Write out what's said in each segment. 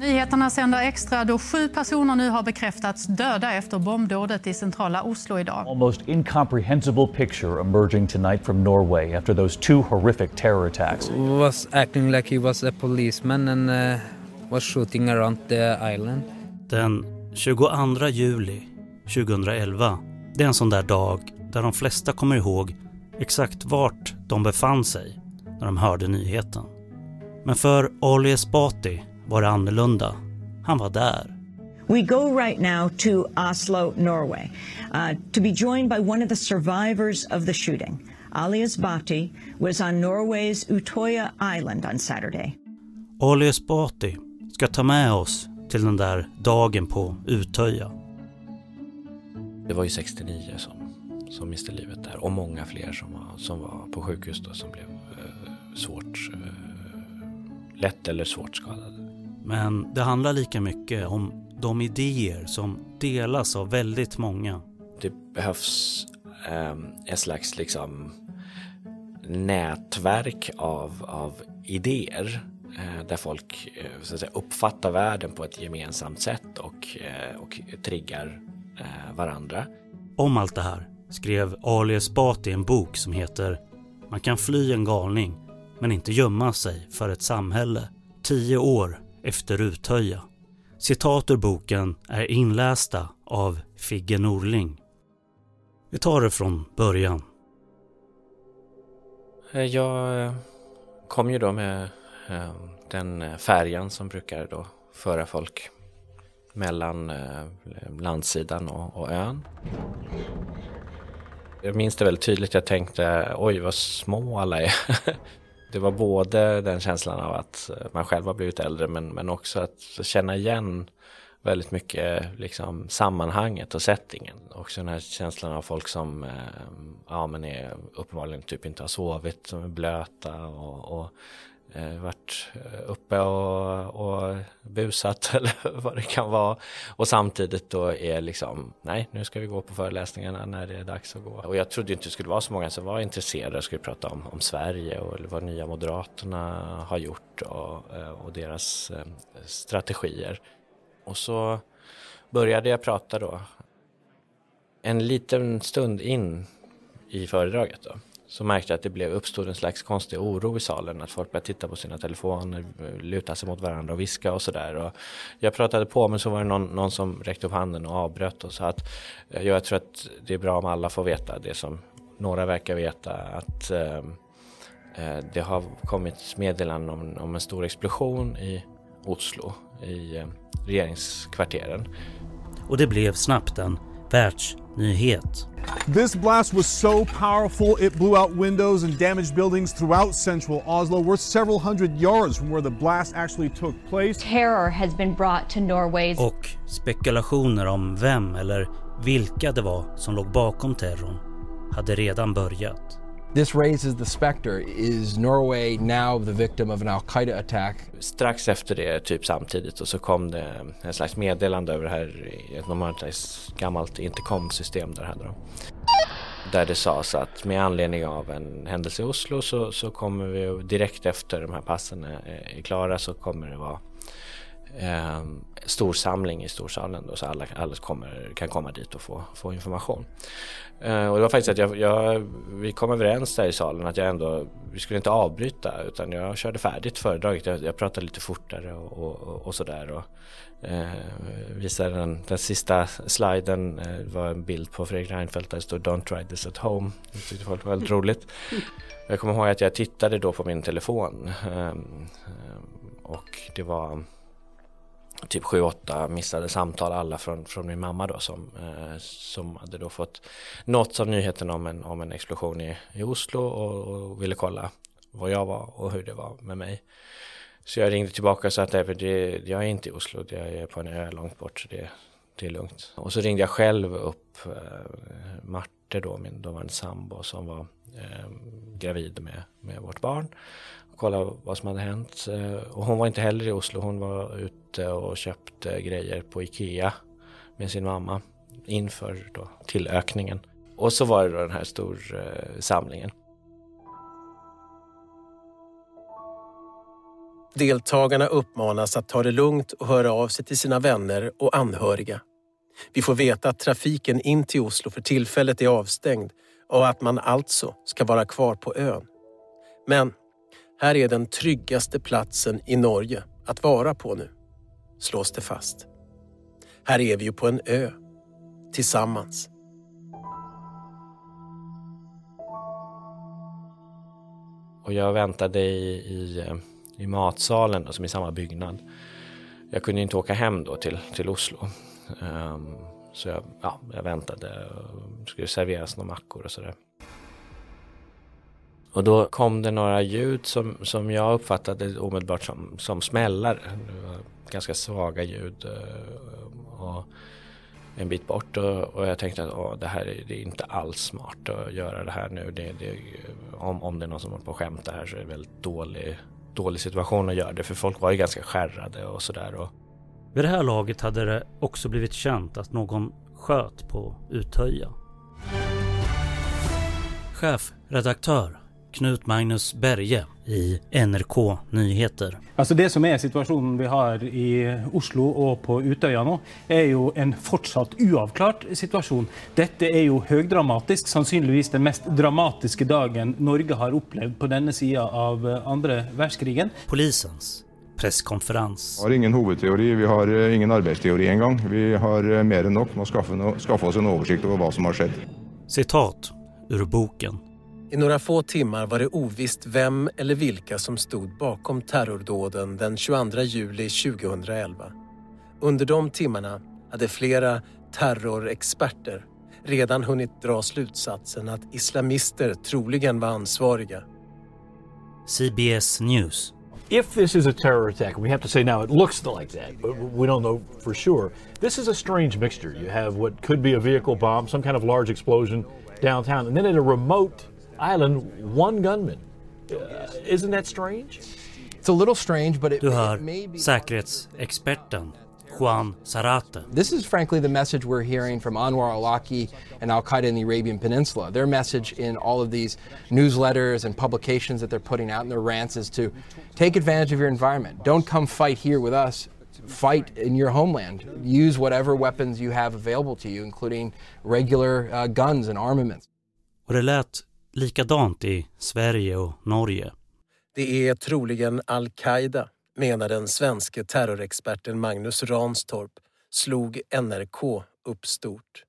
Nyheterna sänder extra då sju personer nu har bekräftats döda efter bombdådet i centrala Oslo idag. Almost incomprehensible picture emerging tonight from Norway after those two horrific terror attacks. Was acting like he was a policeman and uh, was shooting around the island. Den 22 juli 2011, det är en sån där dag där de flesta kommer ihåg exakt vart de befann sig när de hörde nyheten. Men för Ali Esbati var det annorlunda. Han var där. We go right now to Oslo, Norway, uh, to be joined by one of the survivors of the shooting. Ali Esbati was on Norway's Utoya Island on Saturday. Ali Esbati ska ta med oss till den där dagen på Utöja. Det var ju 69 som, som miste livet där och många fler som var, som var på sjukhus då som blev eh, svårt, eh, lätt eller svårt skadade. Men det handlar lika mycket om de idéer som delas av väldigt många. Det behövs eh, ett slags liksom nätverk av, av idéer eh, där folk eh, så att säga, uppfattar världen på ett gemensamt sätt och, eh, och triggar eh, varandra. Om allt det här skrev Ali Esbati en bok som heter Man kan fly en galning men inte gömma sig för ett samhälle. Tio år efter Utöja. Citat ur boken är inlästa av Figge Norling. Vi tar det från början. Eh, jag eh, kom ju då med eh, den färjan som brukar då föra folk mellan landsidan och, och ön. Jag minns det väldigt tydligt. Jag tänkte oj vad små alla är. Det var både den känslan av att eh, man själv har blivit äldre men, men också att känna igen väldigt mycket liksom, sammanhanget och settingen. Också den här känslan av folk som eh, ja, men är, uppenbarligen typ inte har sovit, som är blöta och, och Eh, varit eh, uppe och, och busat eller vad det kan vara. Och samtidigt då är liksom, nej nu ska vi gå på föreläsningarna när det är dags att gå. Och jag trodde inte det skulle vara så många som var intresserade och skulle prata om, om Sverige och vad Nya Moderaterna har gjort och, eh, och deras strategier. Och så började jag prata då. En liten stund in i föredraget då så märkte jag att det blev, uppstod en slags konstig oro i salen. Att folk började titta på sina telefoner, luta sig mot varandra och viska och sådär. Jag pratade på men så var det någon, någon som räckte upp handen och avbröt och sa att jag tror att det är bra om alla får veta det som några verkar veta. Att eh, eh, det har kommit meddelanden om, om en stor explosion i Oslo i eh, regeringskvarteren. Och det blev snabbt en världsnyhet. This blast was so powerful it blew out windows and damaged buildings throughout central Oslo. We're several hundred yards from where the blast actually took place. Terror has been brought to Norway's Och spekulationer om vem eller vilka det var som låg bakom terrorn hade redan börjat. This raises the specter. Is Norway now the victim of an al-Qaida-attack? Strax efter det, typ samtidigt, och så kom det en slags meddelande över det här, ett normalt gammalt intercom-system där hade de. Där det sades att med anledning av en händelse i Oslo så, så kommer vi direkt efter de här passen är, är klara så kommer det vara eh, stor samling i storsalen då, så alla, alla kommer, kan komma dit och få, få information. Eh, och det var faktiskt att jag, jag, vi kom överens där i salen att jag ändå, vi skulle inte avbryta utan jag körde färdigt föredraget. Jag, jag pratade lite fortare och, och, och sådär. Och, eh, visade den, den sista sliden eh, var en bild på Fredrik Reinfeldt där det stod Don't try this at home. Det tyckte folk var väldigt roligt. Jag kommer ihåg att jag tittade då på min telefon eh, och det var typ sju, åtta missade samtal, alla från, från min mamma då som, eh, som hade då fått nåtts av nyheten om en, om en explosion i, i Oslo och, och, ville kolla var jag var och hur det var med mig. Så jag ringde tillbaka och sa att det, jag är inte i Oslo, jag är på en ö långt bort så det, det är lugnt. Och så ringde jag själv upp eh, Marte då, min dåvarande sambo som var eh, gravid med, med vårt barn kolla vad som hade hänt. Eh, och hon var inte heller i Oslo, hon var ute och köpte grejer på Ikea med sin mamma inför då tillökningen. Och så var det då den här stor eh, samlingen. Deltagarna uppmanas att ta det lugnt och höra av sig till sina vänner och anhöriga. Vi får veta att trafiken in till Oslo för tillfället är avstängd och att man alltså ska vara kvar på ön. Men här är den tryggaste platsen i Norge att vara på nu, slås det fast. Här är vi ju på en ö, tillsammans. Och jag väntade i, i, i matsalen, då, som i samma byggnad. Jag kunde inte åka hem då till, till Oslo. Um, så jag, ja, jag väntade och skulle serveras några mackor och sådär. Och då kom det några ljud som, som jag uppfattade omedelbart som, som smällar. Ganska svaga ljud. Eh, och en bit bort och, och jag tänkte att åh, det här är, det är inte alls smart att göra det här nu. Det, det, om, om det är någon som håller på och skämtar här så är det en väldigt dålig, dålig situation att göra det. För folk var ju ganska skärrade och sådär. Vid det här laget hade det också blivit känt att någon sköt på Utöja. Chefredaktör Knut Magnus Berge i NRK Nyheter. Altså Det som är situationen vi har i Oslo och på Utøya nå, er jo en fortsatt uavklart situation. Dette er jo høgdramatisk, sannsynligvis den mest dramatiska dagen Norge har upplevt på denna sida av andra världskrigen. Polisens presskonferens. Vi har ingen huvudteori, vi har eh, ingen arbetsteori engang. Vi har eh, mer än nog med att skaffa oss en översikt över vad som har skett. Citat ur boken. I några få timmar var det ovisst vem eller vilka som stod bakom terrordåden den 22 juli 2011. Under de timmarna hade flera terrorexperter redan hunnit dra slutsatsen att islamister troligen var ansvariga. CBS News. If this is a terror attack, we have to say now it looks like that, but we don't know for sure. This is a strange mixture. You have what could be a vehicle bomb, some kind of large explosion downtown, and then at a remote island, one gunman. Uh, isn't that strange? It's a little strange, but it, du hör säkerhetsexperten Juan Zarate. This is frankly the message we're hearing from Anwar al-Awlaki and Al-Qaeda in the Arabian Peninsula. Their message in all of these newsletters and publications that they're putting out in their rants is to take advantage of your environment. Don't come fight here with us. Fight in your homeland. Use whatever weapons you have available to you, including regular uh, guns and armaments. Och det lät likadant i Sverige och Norge. Det är troligen al-Qaida, menar den svenske terrorexperten Magnus Ranstorp, slog NRK upp stort.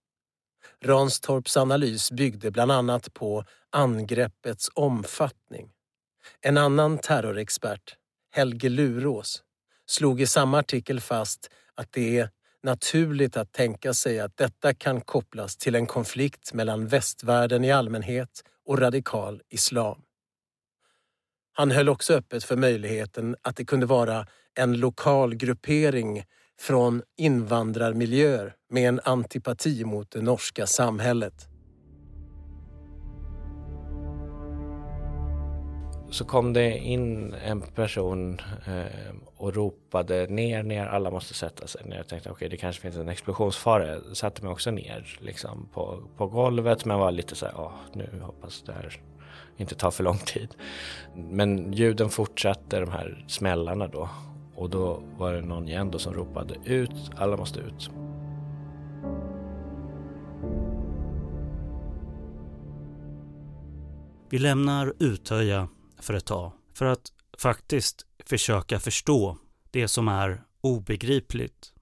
Ranstorps analys byggde bland annat på angreppets omfattning. En annan terrorexpert, Helge Lurås, slog i samma artikel fast att det är naturligt att tänka sig att detta kan kopplas till en konflikt mellan västvärlden i allmänhet och radikal islam. Han höll också öppet för möjligheten att det kunde vara en lokal gruppering från invandrarmiljöer med en antipati mot det norska samhället. Så kom det in en person eh, och ropade ner, ner, alla måste sätta sig ner. Jag tänkte okej, okay, det kanske finns en explosionsfara. Jag satte mig också ner liksom, på, på golvet men var lite så här, oh, nu hoppas det här inte tar för lång tid. Men ljuden fortsatte, de här smällarna då. Och då var det någon igen då som ropade ut, alla måste ut. Vi lämnar Utöja för ett tag för att faktiskt försöka förstå det som är obegripligt.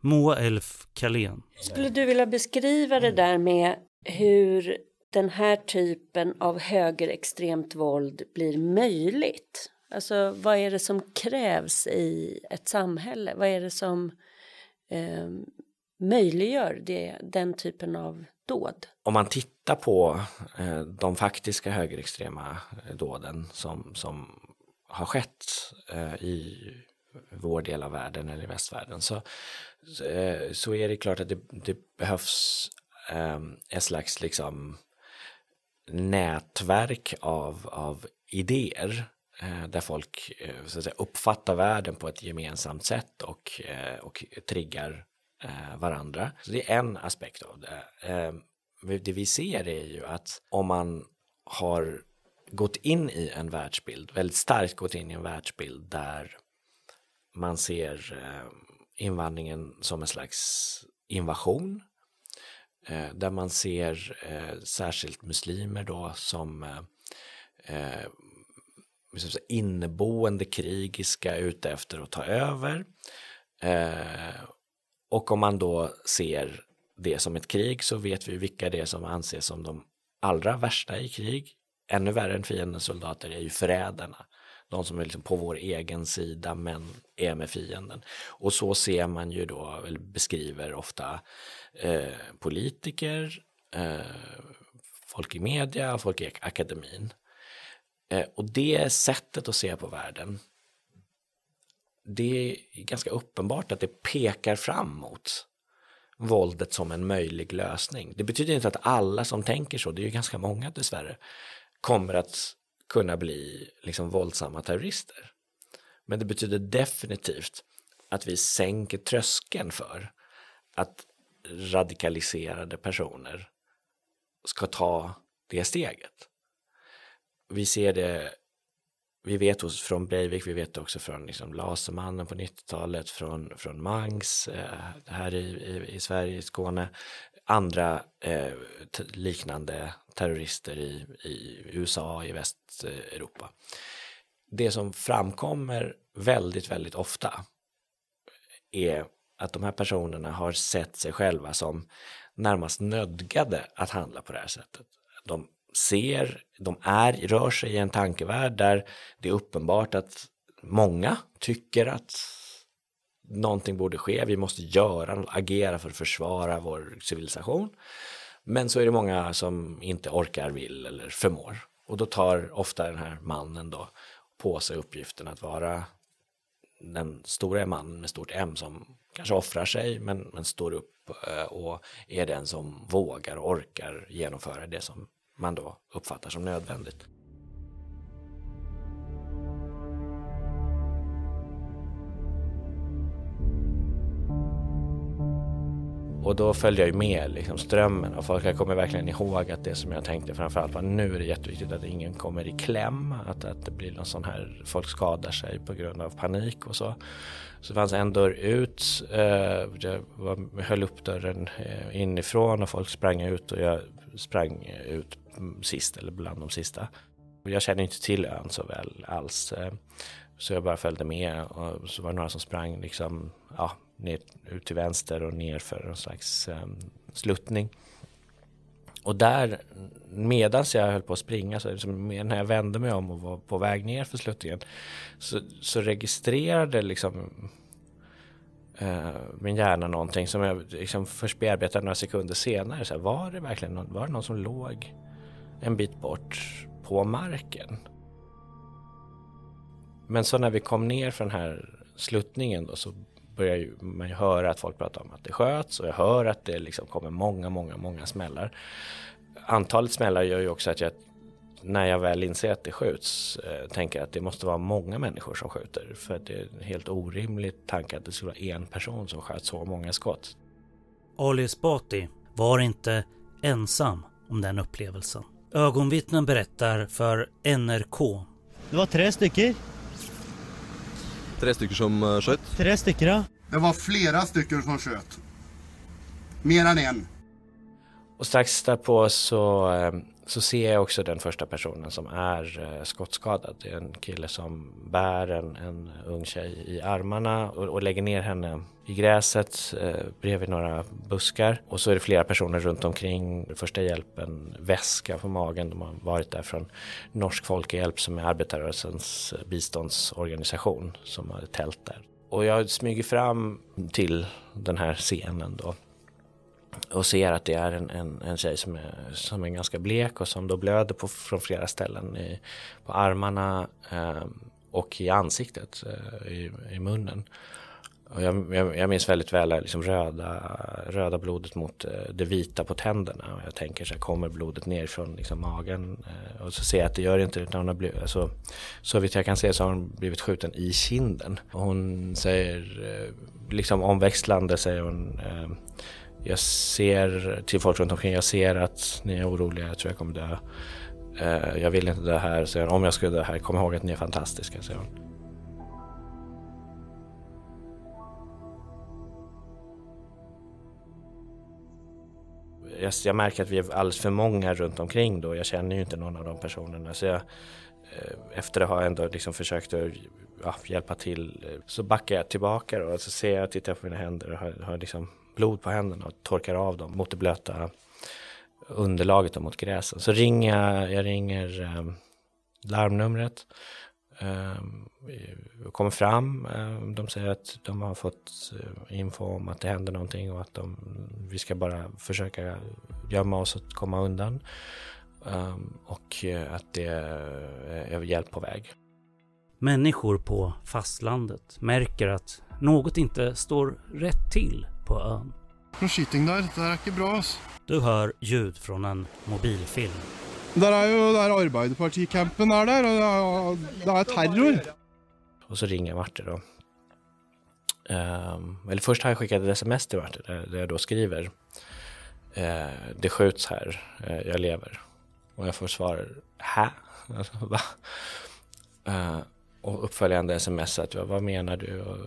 Moa Elf Kalén. Skulle du vilja beskriva det där med hur den här typen av högerextremt våld blir möjligt? Alltså vad är det som krävs i ett samhälle? Vad är det som eh, möjliggör det, den typen av dåd? Om man tittar på eh, de faktiska högerextrema eh, dåden som, som har skett eh, i vår del av världen eller i västvärlden så, eh, så är det klart att det, det behövs eh, ett slags liksom nätverk av, av idéer eh, där folk eh, så att säga, uppfattar världen på ett gemensamt sätt och, eh, och triggar Eh, varandra. Så det är en aspekt av det. Eh, det vi ser är ju att om man har gått in i en världsbild, väldigt starkt gått in i en världsbild där man ser eh, invandringen som en slags invasion. Där man ser särskilt muslimer då som inneboende krigiska ute efter att ta över. Och om man då ser det som ett krig så vet vi vilka det är som anses som de allra värsta i krig. Ännu värre än fiendens soldater är ju förrädarna. De som är liksom på vår egen sida men är med fienden. Och så ser man ju då, eller beskriver ofta eh, politiker, eh, folk i media, folk i akademin. Eh, och det sättet att se på världen, det är ganska uppenbart att det pekar framåt våldet som en möjlig lösning. Det betyder inte att alla som tänker så, det är ju ganska många dessvärre, kommer att kunna bli liksom våldsamma terrorister. Men det betyder definitivt att vi sänker tröskeln för att radikaliserade personer ska ta det steget. Vi ser det, vi vet hos, från Breivik, vi vet också från liksom Lasermannen på 90-talet, från, från Mangs eh, här i, i, i Sverige, i Skåne, andra eh, liknande terrorister i, i USA, i Västeuropa. Det som framkommer väldigt, väldigt ofta är att de här personerna har sett sig själva som närmast nödgade att handla på det här sättet. De ser, de är, rör sig i en tankevärld där det är uppenbart att många tycker att någonting borde ske, vi måste göra, agera för att försvara vår civilisation. Men så är det många som inte orkar, vill eller förmår. Och då tar ofta den här mannen då på sig uppgiften att vara den stora mannen med stort M som kanske offrar sig men, men står upp eh, och är den som vågar och orkar genomföra det som man då uppfattar som nödvändigt. Och då följde jag ju med liksom, strömmen och folk kommer verkligen ihåg att det som jag tänkte framförallt var nu är det jätteviktigt att ingen kommer i kläm, att, att det blir någon sån här, folk skadar sig på grund av panik och så. Så det fanns en dörr ut, eh, jag höll upp dörren eh, inifrån och folk sprang ut och jag sprang ut sist eller bland de sista. Jag kände inte till ön så väl alls. Eh, så jag bara följde med och så var det några som sprang liksom, ja, ner, ut till vänster och ner för en slags um, sluttning. Och där, medans jag höll på att springa, så liksom, när jag vände mig om och var på väg ner för sluttningen, så, så registrerade liksom eh, min hjärna någonting som jag liksom först bearbetade några sekunder senare. Så här, var det verkligen någon, var det någon som låg en bit bort på marken? Men så när vi kom ner för den här sluttningen då så börjar man ju höra att folk pratar om att det sköts och jag hör att det liksom kommer många, många, många smällar. Antalet smällar gör ju också att jag när jag väl inser att det skjuts eh, tänker att det måste vara många människor som skjuter. För att det är en helt orimlig tanke att det skulle vara en person som sköt så många skott. Ali Esbati var inte ensam om den upplevelsen. Ögonvittnen berättar för NRK. Det var tre stycken Tre stycken som uh, sköt? Tre stycken ja. Det var flera stycken som sköt. Mer än en. Och strax därpå så, eh, så ser jag också den första personen som är eh, skottskadad. Det är en kille som bär en, en ung tjej i armarna och, och lägger ner henne i gräset eh, bredvid några buskar. Och så är det flera personer runt omkring. Första hjälpen, väska på magen. De har varit där från Norsk Folkehjälp som är arbetarrörelsens eh, biståndsorganisation som har tält där. Och jag smyger fram till den här scenen då och ser att det är en, en, en tjej som är, som är ganska blek och som då blöder på, från flera ställen i, på armarna eh, och i ansiktet, eh, i, i munnen. Och jag, jag, jag minns väldigt väl liksom röda, röda blodet mot eh, det vita på tänderna. Och jag tänker så här, kommer blodet ner från liksom magen? Eh, och så ser jag att det gör det inte utan hon har blivit, alltså, så vitt jag kan se så har hon blivit skjuten i kinden. Och hon säger, eh, liksom omväxlande säger hon ehm, jag ser till folk runt omkring, jag ser att ni är oroliga, jag tror jag kommer dö. Eh, jag vill inte dö här, säger hon. Om jag skulle dö här, kom ihåg att ni är fantastiska, säger hon. Jag, jag, märker att vi är alldeles för många runt omkring då. Jag känner ju inte någon av de personerna. Så jag, eh, efter att ha ändå liksom försökt att ja, hjälpa till så backar jag tillbaka då. Och så ser jag, tittar på mina händer och har, har liksom blod på händerna och torkar av dem mot det blöta underlaget och mot gräsen. Så ringer jag, jag ringer eh, larmnumret. Eh, kommer fram, eh, de säger att de har fått eh, info om att det händer någonting och att de, vi ska bara försöka gömma oss och komma undan. Um, och eh, att det är hjälp på väg. Människor på fastlandet märker att något inte står rätt till på ön. Någon skyting där, det är inte bra. Alltså. Du hör ljud från en mobilfilm. Där är ju där Arbeiderparticampen är där och det är terror. Och så ringer Marte då. Um, eller först har jag skickat ett sms till Marte där, där jag då skriver uh, Det skjuts här, uh, jag lever. Och jag får svar, hä? Alltså, va? Uh, och uppföljande sms att vad menar du? Och,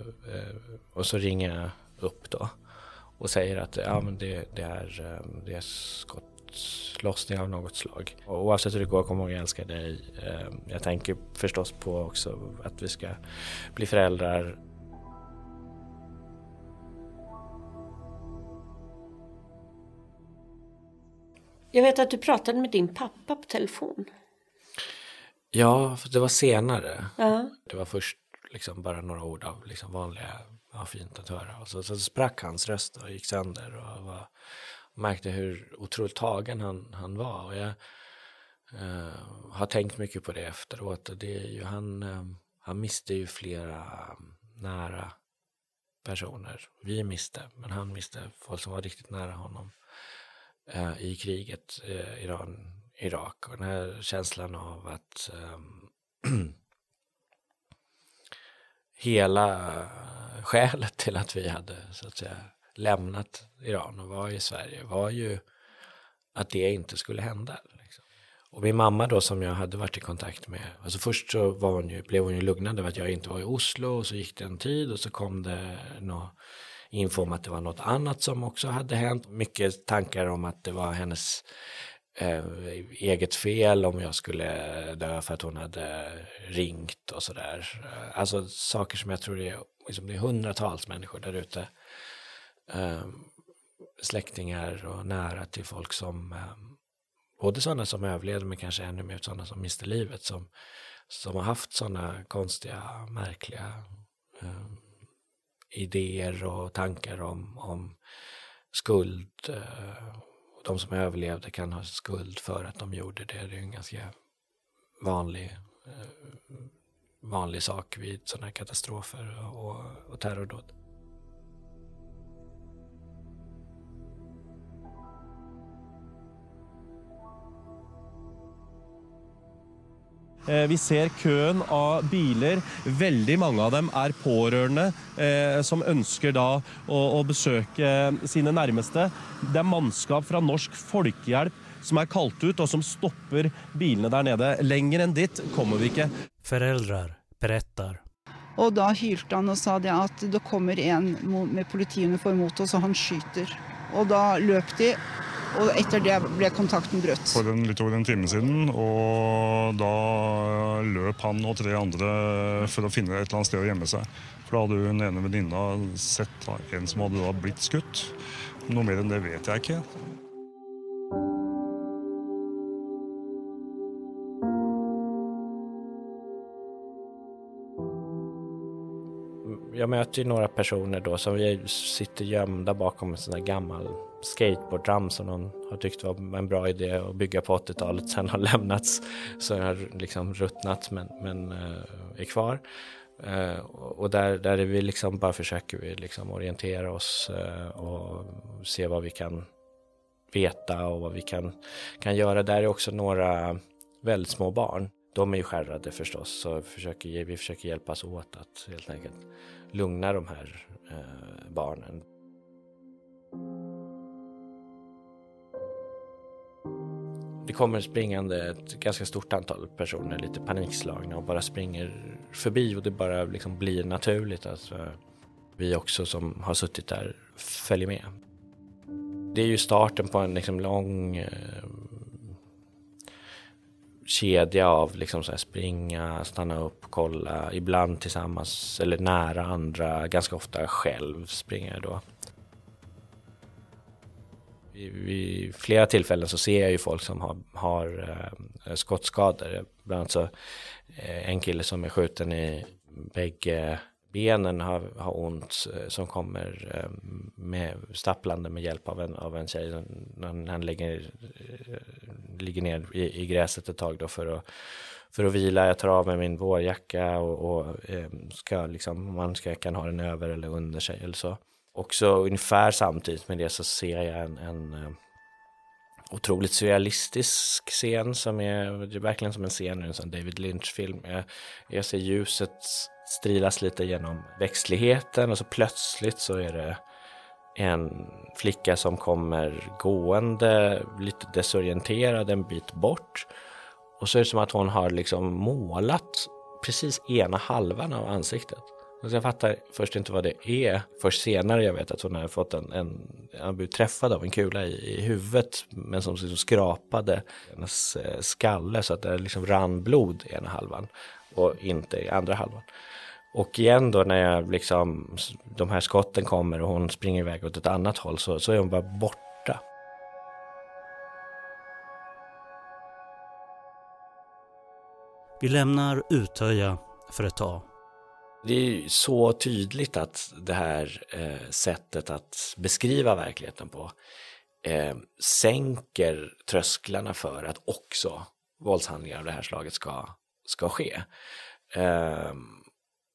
och så ringer jag upp då och säger att ja, men det, det, är, det är skottlossning av något slag. Och oavsett hur det går kommer jag älska dig. Jag tänker förstås på också att vi ska bli föräldrar. Jag vet att du pratade med din pappa på telefon. Ja, det var senare. Ja. Det var först liksom bara några ord av liksom vanliga, ja, fint att höra. Och så, så sprack hans röst och gick sönder och var, märkte hur otroligt tagen han, han var. Och jag eh, har tänkt mycket på det efteråt. Och det är ju, han, eh, han miste ju flera mm, nära personer. Vi miste, men han miste folk som var riktigt nära honom eh, i kriget eh, Iran Irak och den här känslan av att ehm, hela skälet till att vi hade så att säga lämnat Iran och var i Sverige var ju att det inte skulle hända. Liksom. Och min mamma då som jag hade varit i kontakt med, alltså först så var hon ju, blev hon ju lugnad över att jag inte var i Oslo och så gick det en tid och så kom det något info om att det var något annat som också hade hänt. Mycket tankar om att det var hennes eh, eget fel om jag skulle dö för att hon hade ringt och sådär. Alltså saker som jag tror är, liksom, det är hundratals människor där ute. Eh, släktingar och nära till folk som, eh, både sådana som överlevde men kanske ännu mer sådana som miste livet som, som har haft sådana konstiga, märkliga eh, idéer och tankar om, om skuld eh, de som överlevde kan ha skuld för att de gjorde det. Det är en ganska vanlig, eh, vanlig sak vid sådana här katastrofer och, och terrordåd. Eh, vi ser køen av biler. Veldig mange av dem er pårørende eh, som ønsker da å, å, besøke sine nærmeste. Det er mannskap fra Norsk Folkehjelp som er kalt ut, og som stopper bilene der nede. Lenger enn dit kommer vi ikke. Föräldrar berättar. Og da hylte han og sa det at det kommer en med politiuniform mot oss, og han skyter. Og da løp de, og etter det ble kontakten brutt. For en, litt over en time siden, og da løp han og tre andre for å finne et eller annet sted å gjemme seg. For da hadde hun ene venninna sett en som hadde da blitt skutt. Noe mer enn det vet jeg ikke. Jag möter ju några personer då som sitter gömda bakom en sån där gammal skateboardram som någon har tyckt var en bra idé att bygga på 80-talet. Sen har lämnats, så den har liksom ruttnat men, men eh, är kvar. Uh, och där, där är vi liksom bara försöker vi liksom orientera oss uh, och se vad vi kan veta och vad vi kan, kan göra. Där är också några väldigt små barn. De är ju skärrade förstås, så försöker, vi försöker hjälpas åt att helt enkelt lugna de här eh, barnen. Det kommer springande ett ganska stort antal personer, lite panikslagna och bara springer förbi och det bara liksom blir naturligt att eh, vi också som har suttit där följer med. det är ju starten på en liksom lång eh, kedja av liksom så springa, stanna upp, kolla, ibland tillsammans eller nära andra, ganska ofta själv springer jag då. Vid flera tillfällen så ser jag ju folk som har, har eh, skottskador. Bland annat så eh, en kille som är skjuten i bägge benen har, har ont eh, som kommer eh, med stapplande med hjälp av en, av en tjej. Han, han ligger, eh, ligger ner i, i gräset ett tag då för att för att vila, jag tar av mig min vårjacka och, och ska liksom, man ska, kan ha den över eller under sig eller så. Och så ungefär samtidigt med det så ser jag en, en otroligt surrealistisk scen som är är verkligen som en scen ur en sån David Lynch-film. Jag, jag ser ljuset strilas lite genom växtligheten och så plötsligt så är det en flicka som kommer gående lite desorienterad en bit bort. Och så är det som att hon har liksom målat precis ena halvan av ansiktet. Alltså jag fattar först inte vad det är. Först senare jag vet att hon har fått en, en har blivit träffad av en kula i, i huvudet men som liksom skrapade hennes eh, skalle så att det liksom rann blod i ena halvan och inte i andra halvan. Och igen då när jag liksom, de här skotten kommer och hon springer iväg åt ett annat håll så, så är hon bara borta. Vi lämnar Utöja för ett tag. Det är så tydligt att det här eh, sättet att beskriva verkligheten på eh, sänker trösklarna för att också våldshandlingar av det här slaget ska, ska ske. Eh,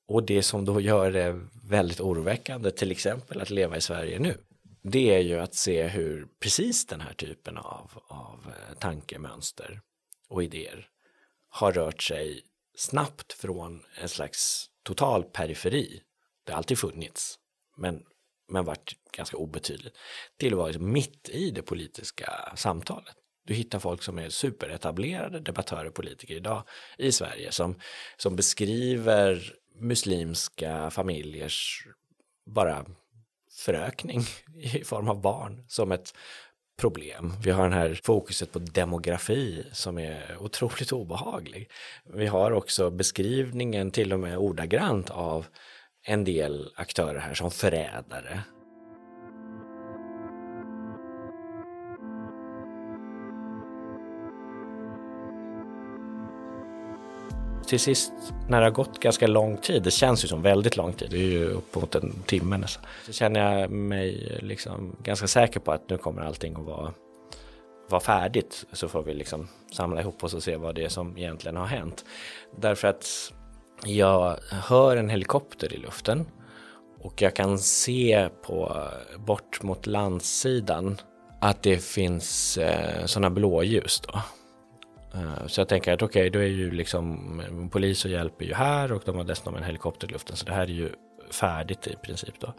och det som då gör det väldigt oroväckande, till exempel att leva i Sverige nu, det är ju att se hur precis den här typen av, av eh, tankemönster och idéer har rört sig snabbt från en slags total periferi, det har alltid funnits, men, men varit ganska obetydligt, till att vara liksom mitt i det politiska samtalet. Du hittar folk som är superetablerade debattörer och politiker idag i Sverige som, som beskriver muslimska familjers bara förökning i form av barn som ett problem. Vi har den här fokuset på demografi som är otroligt obehaglig. Vi har också beskrivningen till och med ordagrant av en del aktörer här som förrädare till sist när det har gått ganska lång tid, det känns ju som väldigt lång tid, det är ju uppemot en timme nästan, så känner jag mig liksom ganska säker på att nu kommer allting att vara, vara färdigt. Så får vi liksom samla ihop oss och se vad det är som egentligen har hänt. Därför att jag hör en helikopter i luften och jag kan se på bort mot landsidan att det finns eh, sådana blåljus då. Eh, så jag tänker att okej, okay, då är ju liksom polis och hjälp är ju här och de har dessutom en helikopter i luften så det här är ju färdigt i princip då.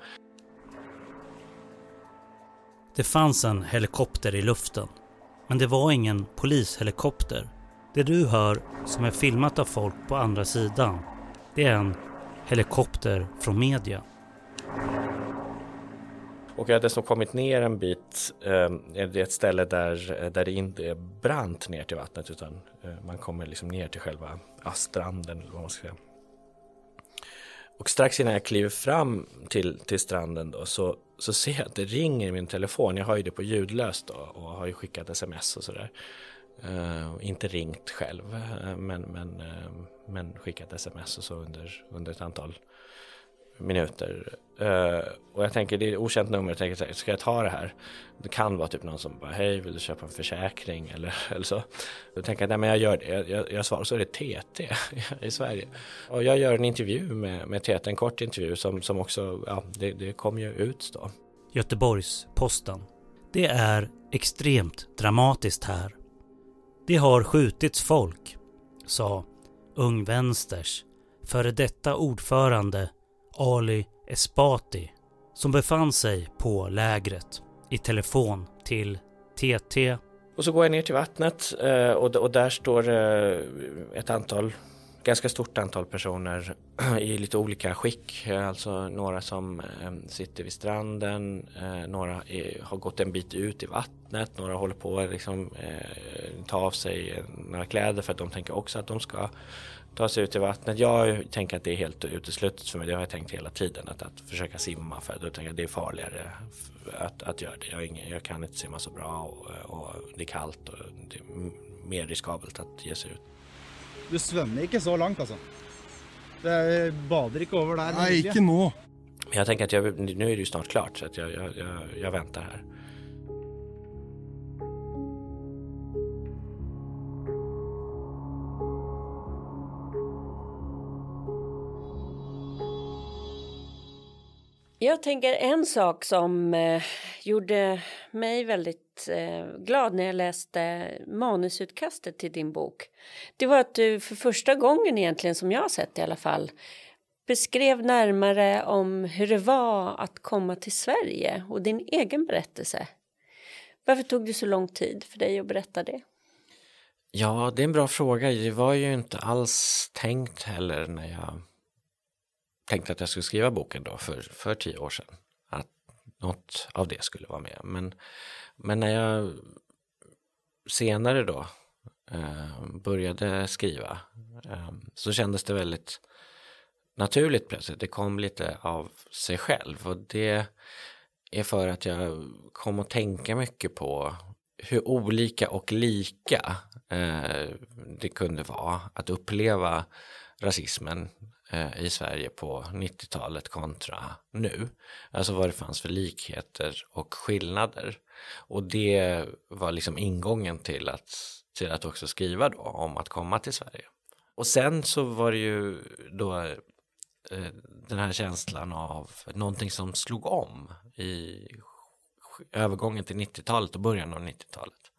Det fanns en helikopter i luften, men det var ingen polishelikopter. Det du hör som är filmat av folk på andra sidan, det är en helikopter från media. Och jag hade dessutom kommit ner en bit, ehm, det är ett ställe där, där det inte är brant ner till vattnet utan eh, man kommer liksom ner till själva stranden eller vad man ska säga. Och strax innan jag kliver fram till, till stranden då så, så ser jag att det ringer i min telefon. Jag har ju det på ljudlöst då och har ju skickat sms och sådär. Uh, inte ringt själv uh, men, men, uh, men skickat sms och så under, under ett antal minuter. Uh, och jag tänker, det är ett okänt nummer, jag tänker, ska jag ta det här? Det kan vara typ någon som bara, hej, vill du köpa en försäkring eller, eller så. Då tänker jag, nej men jag gör det, jag, jag, jag svarar, så är det TT i Sverige. Och jag gör en intervju med, med TT, en kort intervju som, som också, ja, det, det kom ju ut då. Göteborgs-Posten. Det är extremt dramatiskt här. Det har skjutits folk, sa Ung Vänsters före detta ordförande Ali Esbati som befann sig på lägret i telefon till TT. Och så går jag ner till vattnet eh, och där står eh, ett antal ganska stort antal personer i lite olika skick. Eh, alltså några som sitter vid stranden, några har gått en bit ut i vattnet, några håller på att liksom, ta av sig några kläder för att de tänker också att de ska ta sig ut i vattnet. Jag tänker att det är helt uteslutet för mig. Det har jag tänkt hela tiden. Att, att försöka simma för då tänker jag att det är farligare att, att göra det. Jag, ingen, jag kan inte simma så bra och, och det är kallt och det är mer riskabelt att ge sig ut. Du svømmer ikke så langt, altså. Det bader ikke over der. Nei, ikke nå. Jag tänker att jag, nu är det ju snart klart så att jag, jag, jag, jag väntar här. Jag tänker en sak som eh, gjorde mig väldigt eh, glad när jag läste manusutkastet till din bok. Det var att du för första gången egentligen som jag har sett i alla fall beskrev närmare om hur det var att komma till Sverige och din egen berättelse. Varför tog det så lång tid för dig att berätta det? Ja, det är en bra fråga. Det var ju inte alls tänkt heller när jag tänkte att jag skulle skriva boken då för, för tio år sedan. Att något av det skulle vara med. Men, men när jag senare då eh, började skriva eh, så kändes det väldigt naturligt plötsligt. Det kom lite av sig själv och det är för att jag kom att tänka mycket på hur olika och lika eh, det kunde vara att uppleva rasismen Eh, i Sverige på 90-talet kontra nu. Alltså vad det fanns för likheter och skillnader. Och det var liksom ingången till att, till att också skriva då om att komma till Sverige. Och sen så var det ju då eh, den här känslan av någonting som slog om i övergången till 90-talet och början av 90-talet.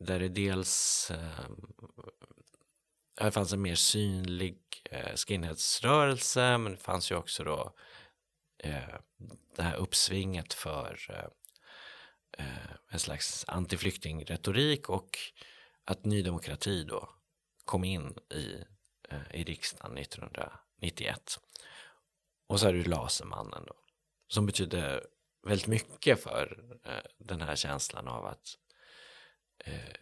Där det dels eh, det fanns en mer synlig eh, skinheadsrörelse men det fanns ju också då eh, det här uppsvinget för eh, eh en slags antiflyktingretorik och att Ny Demokrati då kom in i, eh, i riksdagen 1991. Och så är det Lasermannen då som betydde väldigt mycket för eh, den här känslan av att eh,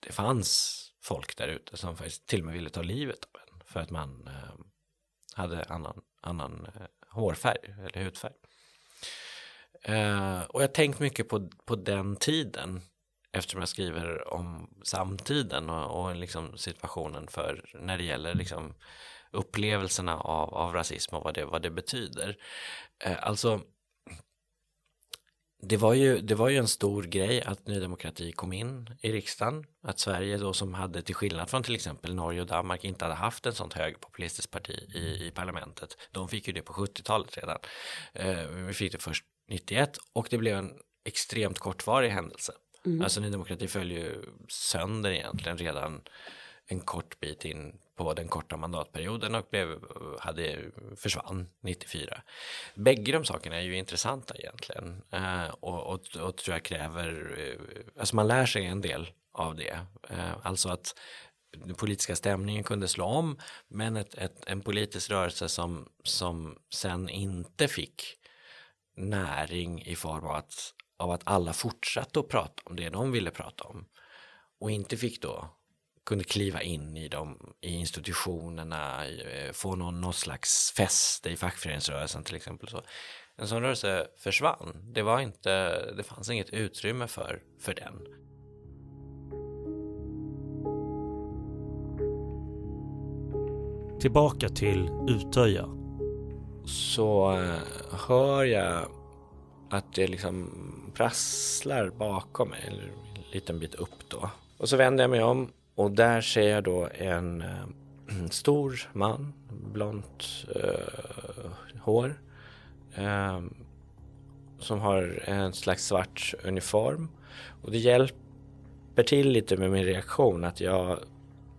det fanns folk där ute som faktiskt till och med ville ta livet av en för att man eh, hade annan, annan eh, hårfärg eller hudfärg. Eh, och jag har tänkt mycket på, på den tiden eftersom jag skriver om samtiden och, och liksom situationen för när det gäller liksom upplevelserna av, av rasism och vad det, vad det betyder. Eh, alltså det var, ju, det var ju en stor grej att Ny Demokrati kom in i riksdagen. Att Sverige då som hade till skillnad från till exempel Norge och Danmark inte hade haft en sånt högerpopulistiskt parti i, i parlamentet. De fick ju det på 70-talet redan. Eh, vi fick det först 91 och det blev en extremt kortvarig händelse. Mm. Alltså Ny Demokrati föll ju sönder egentligen redan en kort bit in på den korta mandatperioden och blev, hade, försvann 94. Bägge de sakerna är ju intressanta egentligen eh, och, och, och, tror jag kräver, eh, alltså man lär sig en del av det. Eh, alltså att den politiska stämningen kunde slå om men ett, ett, en politisk rörelse som, som sen inte fick näring i form av att, av att alla fortsatte att prata om det de ville prata om och inte fick då kunde kliva in i dem i institutionerna, eh, få någon, någon slags fäste i fackföreningsrörelsen till exempel. Så. En sån rörelse försvann. Det, var inte, det fanns inget utrymme för, för den. Tillbaka till Utöja. Så uh, hör jag att det liksom prasslar bakom mig, en liten bit upp då. Och så vänder jag mig om och där ser jag då en äh, stor man, blont äh, hår. Äh, som har en slags svart uniform. Och det hjälper till lite med min reaktion att jag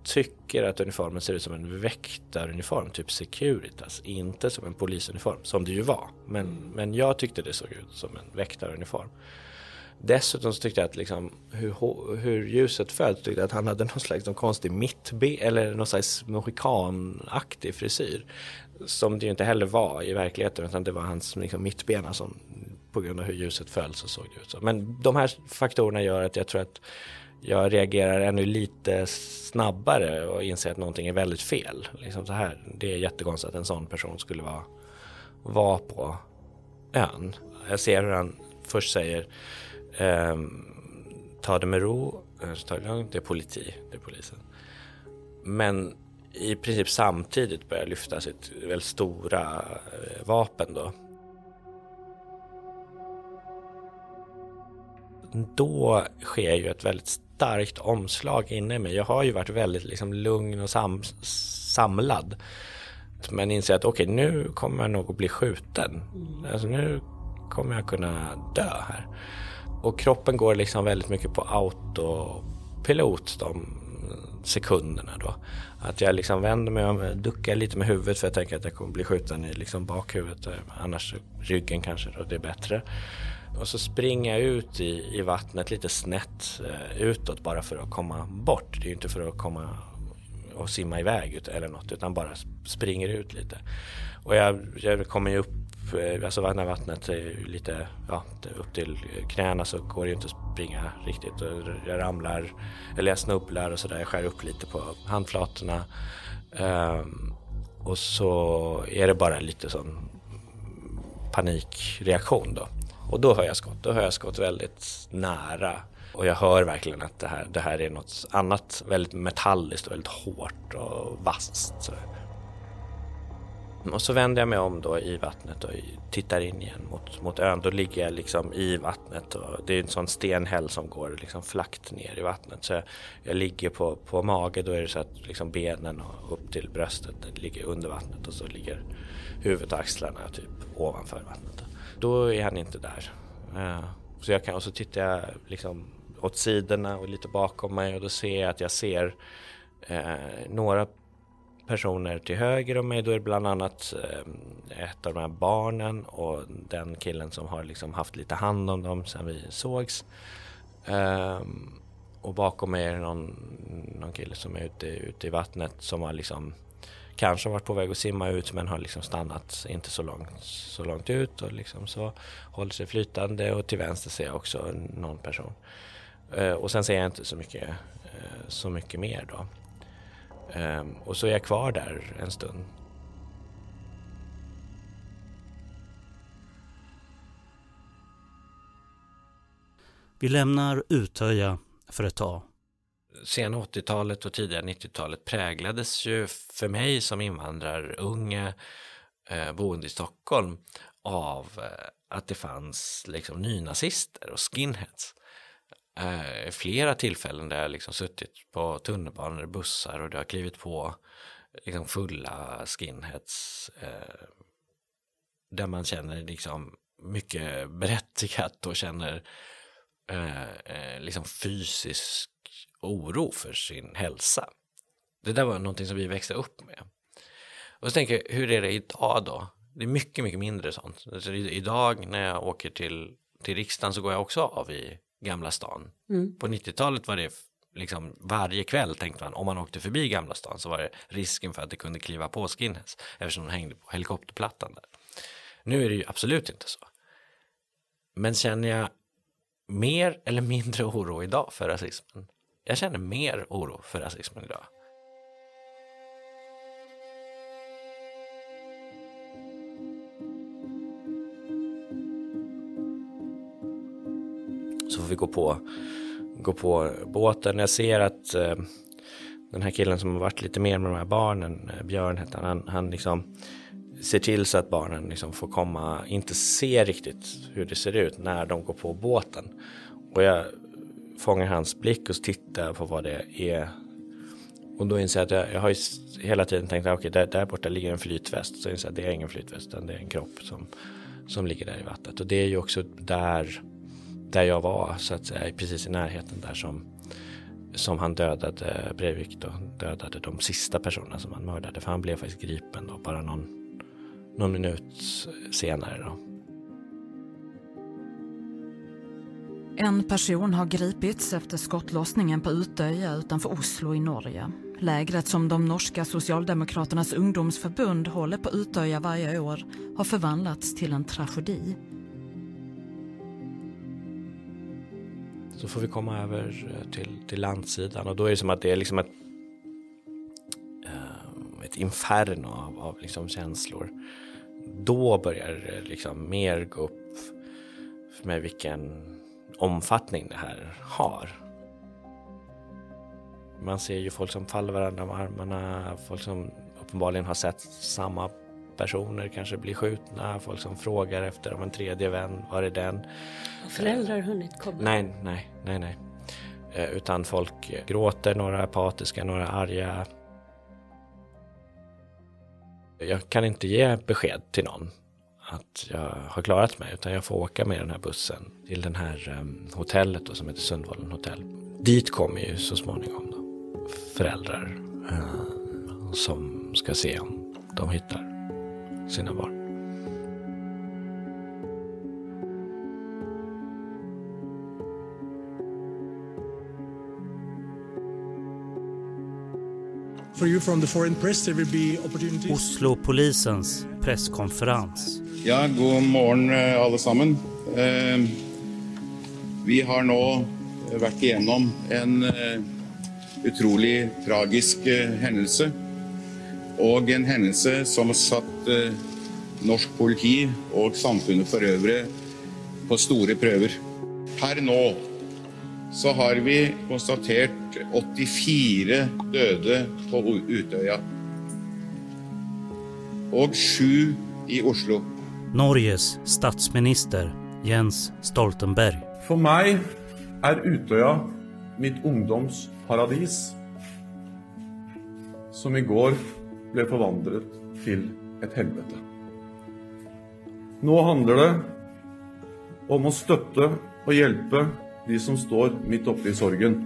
tycker att uniformen ser ut som en väktaruniform, typ Securitas, inte som en polisuniform, som det ju var. Men, men jag tyckte det såg ut som en väktaruniform. Dessutom så tyckte jag att liksom, hur, hur ljuset föll, tyckte jag att han hade någon slags någon konstig mittbe eller någon slags mohikanaktig frisyr. Som det ju inte heller var i verkligheten utan det var hans liksom, mittbena som på grund av hur ljuset föll så såg det ut så. Men de här faktorerna gör att jag tror att jag reagerar ännu lite snabbare och inser att någonting är väldigt fel. Liksom så här, det är jättekonstigt att en sån person skulle vara, vara på ön. Jag ser hur han först säger eh, ta det med ro, eh, ta det lugnt, det är politi, det är polisen. Men i princip samtidigt börjar lyfta sitt väldigt stora eh, vapen då. Då sker ju ett väldigt starkt omslag inne i mig. Jag har ju varit väldigt liksom lugn och sam samlad. Men inser att okej, okay, nu kommer jag nog att bli skjuten. Alltså nu kommer jag kunna dö här. Och kroppen går liksom väldigt mycket på autopilot de sekunderna då. Att jag liksom vänder mig om, duckar lite med huvudet för jag tänker att jag kommer bli skjuten i liksom bakhuvudet. Annars ryggen kanske då, det är bättre. Och så springer jag ut i, i vattnet lite snett eh, utåt bara för att komma bort. Det är ju inte för att komma och simma iväg eller något utan bara springer ut lite. Och jag, jag kommer ju upp, Eh, alltså när vattnet är lite, ja, upp till knäna så går det ju inte att springa riktigt. Jag ramlar, eller jag snubblar och sådär, jag skär upp lite på handflatorna. Um, och så är det bara lite sån panikreaktion då. Och då hör jag skott, då hör jag skott väldigt nära. Och jag hör verkligen att det här, det här är något annat väldigt metalliskt och väldigt hårt och vasst. Så. Och så vänder jag mig om då i vattnet och tittar in igen mot, mot ön. Då ligger jag liksom i vattnet och det är en sån stenhäll som går liksom flackt ner i vattnet. Så jag, jag ligger på, på mage, då är det så att liksom benen och upp till bröstet ligger under vattnet och så ligger huvudet och axlarna typ ovanför vattnet då är han inte där. Eh, så jag kan, och så tittar jag liksom åt sidorna och lite bakom mig och då ser jag att jag ser eh, några personer till höger om mig. Då är det bland annat eh, ett av de här barnen och den killen som har liksom haft lite hand om dem sen vi sågs. Ehm, och bakom mig är det någon, någon kille som är ute, ute i vattnet som har liksom kanske varit på väg att simma ut men har liksom stannat inte så långt, så långt ut och liksom så håller sig flytande och till vänster ser jag också någon person. Eh, och sen ser jag inte så mycket, eh, så mycket mer då. Um, och så är jag kvar där en stund. Vi lämnar Utöja för ett tag sena 80-talet och tidiga 90-talet präglades ju för mig som invandrarunge eh, boende i Stockholm av eh, att det fanns liksom nynazister och skinheads. Eh, flera tillfällen där jag liksom suttit på tunnelbanor bussar och det har klivit på liksom fulla skinheads eh, där man känner liksom mycket berättigat och känner eh, eh liksom fysisk oro för sin hälsa. Det där var någonting som vi växte upp med. Och så tänker jag, hur är det idag då? Det är mycket, mycket mindre sånt. Alltså, idag när jag åker till, till riksdagen så går jag också av i Gamla stan. Mm. På 90-talet var det liksom varje kväll tänkte man om man åkte förbi Gamla stan så var det risken för att det kunde kliva på skinheads eftersom de hängde på helikopterplattan där. Nu är det ju absolut inte så. Men känner jag mer eller mindre oro idag för rasismen? Jag känner mer oro för rasismen idag. Vi gå på, gå på båten. Jag ser att eh, den här killen som har varit lite mer med de här barnen, eh, Björn hette han, han, han liksom ser till så att barnen liksom får komma, inte se riktigt hur det ser ut när de går på båten. Och jag fångar hans blick och tittar på vad det är. Och då inser jag att jag, jag har hela tiden tänkt ah, att okay, där, där borta ligger en flytväst. Så inser jag att det är ingen flytväst utan det är en kropp som, som ligger där i vattnet. Och det är ju också där, där jag var så att säga precis i närheten där som, som han dödade Breivik då, dödade de sista personerna som han mördade. För han blev faktiskt gripen då bara någon, någon minut senare då. En person har gripits efter skottlossningen på Utöja utanför Oslo i Norge. Lägret som de norska Socialdemokraternas ungdomsförbund håller på Utöja varje år har förvandlats till en tragedi. Så får vi komma över eh, till, till landsidan och då är det som att det är liksom ett, eh, ett inferno av, av liksom känslor. Då börjar det liksom mer gå upp för mig vilken omfattning det här har. Man ser ju folk som faller varandra om armarna, folk som uppenbarligen har sett samma personer kanske bli skjutna, folk som frågar efter om en tredje vän, var är den? Har föräldrar hunnit komma? Nej, nej, nej, nej. Eh, utan folk gråter, några är apatiska, några är arga. Jag kan inte ge besked till någon att jag har klarat mig utan jag får åka med den här bussen till den här um, hotellet då, som heter Sundvolden hotell. Dit kommer ju så småningom då, föräldrar uh, som ska se om de hittar sina barn. For you from the foreign press there will be opportunities. Oslo-polisens presskonferens. Ja, god morgen eh, alle sammen. Eh, vi har nå vært igjennom en eh, utrolig tragisk hendelse. Og en hendelse som har satt norsk politi og samfunnet for øvrig på store prøver. Per nå så har vi konstatert 84 døde på Utøya. Og sju i Oslo. Norges statsminister Jens Stoltenberg. For meg er Utøya mitt ungdoms paradis, som i går ble forvandlet til et helvete. Nå handler det om å støtte og hjelpe de som står midt oppe i sorgen.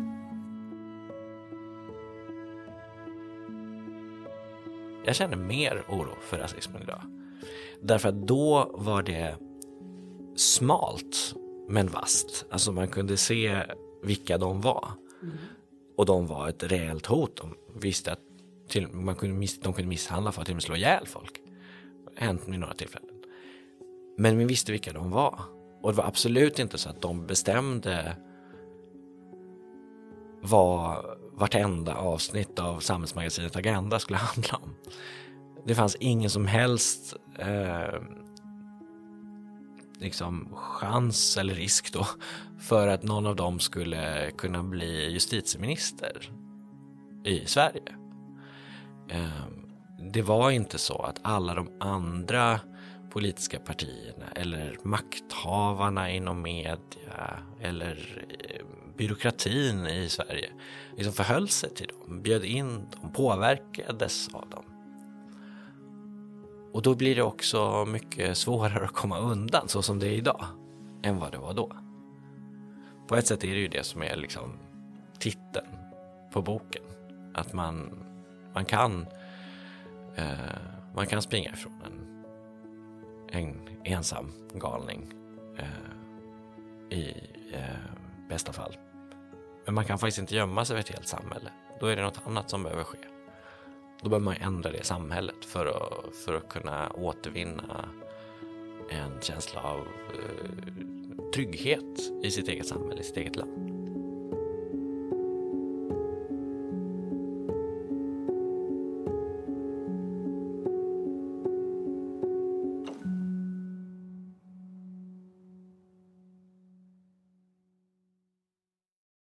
Jag känner mer oro för rasismen idag. Därför att då var det smalt men vast. Alltså man kunde se vilka de var. Mm. Och de var ett reellt hot. De visste att till, man kunde miss, de kunde misshandla folk, till och med slå ihjäl folk. Hänt vid några tillfällen. Men vi visste vilka de var. Och det var absolut inte så att de bestämde vad vartenda avsnitt av samhällsmagasinet Agenda skulle handla om. Det fanns ingen som helst eh, liksom chans eller risk då för att någon av dem skulle kunna bli justitieminister i Sverige. Ehm, det var inte så att alla de andra politiska partierna eller makthavarna inom media eller ehm, byråkratin i Sverige liksom förhöll sig till dem, bjöd in dem, påverkades av dem. Och då blir det också mycket svårare att komma undan så som det är idag än vad det var då. På ett sätt är det ju det som är liksom titeln på boken. Att man, man kan eh, man kan springa ifrån en, en ensam galning eh, i eh, bästa fall. Men man kan faktiskt inte gömma sig för ett helt samhälle. Då är det något annat som behöver ske. Då behöver man ändra det samhället för att, för att kunna återvinna en känsla av eh, trygghet i sitt eget samhälle, i sitt eget land.